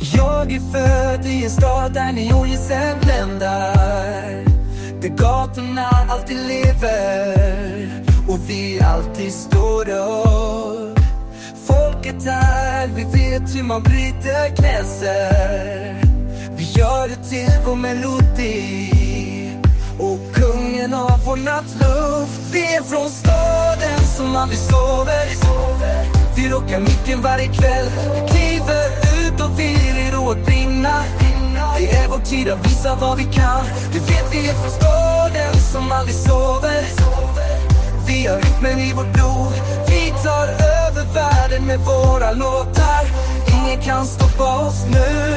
Jag är född i en stad där neonljusen bländar. Där gatorna alltid lever och vi alltid står upp. Folket här, vi vet hur man bryter gränser. Vi gör det till vår melodi och kungen av vår nattluft. Vi är från staden som aldrig sover. Vi rockar micken varje kväll kliver ut och vi tid att visa vad vi kan. Du vet vi är från staden som aldrig sover. Vi har rytmen i vårt blod. Vi tar över världen med våra låtar. Ingen kan stoppa oss nu.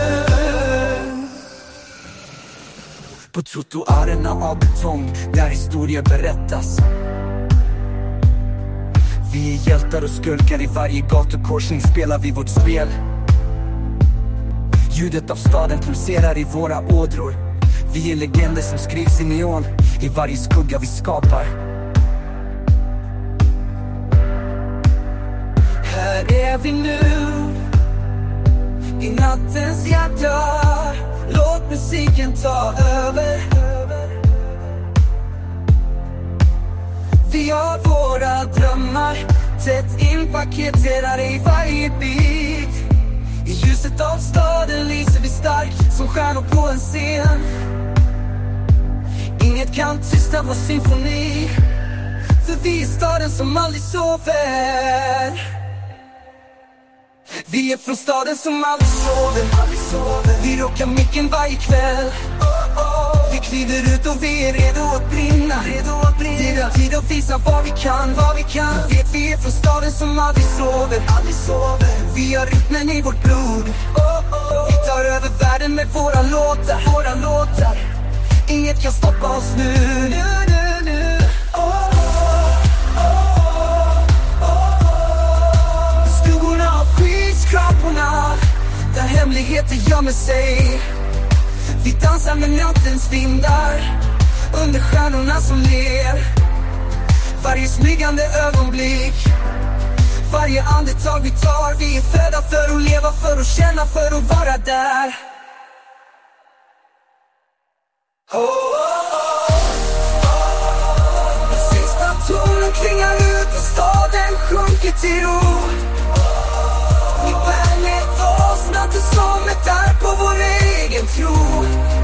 På trottoarerna av betong där historier berättas. Vi är hjältar och skurkar i varje gatukorsning spelar vi vårt spel. Ljudet av staden pulserar i våra ådror. Vi är legender som skrivs i neon i varje skugga vi skapar. Här är vi nu. I nattens hjärta. Låt musiken ta över. Vi har våra drömmar. Tätt inpaketerade i varje bit ljuset av staden lyser vi starkt som stjärnor på en scen. Inget kan tysta vår symfoni För vi är staden som aldrig sover. Vi är från staden som aldrig sover, aldrig sover. Vi rockar micken varje kväll. oh, kliver ut och vi är redo att brinna, redo att brinna. Det är tid att visa vad vi kan, vad vi kan vet vi är från staden som aldrig sover, aldrig sover. Vi har rytmen i vårt blod oh, oh. Vi tar över världen med våra låtar, våra låtar Inget kan stoppa oss nu, nu, nu, nu. Oh. oh, oh. skraporna Där hemligheter gömmer sig vi dansar med nattens vindar Under stjärnorna som ler. Varje smygande ögonblick Varje andetag vi tar. Vi är födda för att leva, för att känna, för att vara där. Oh, oh, oh. oh. Sista tonen klingar ut och staden sjunker till ro. you.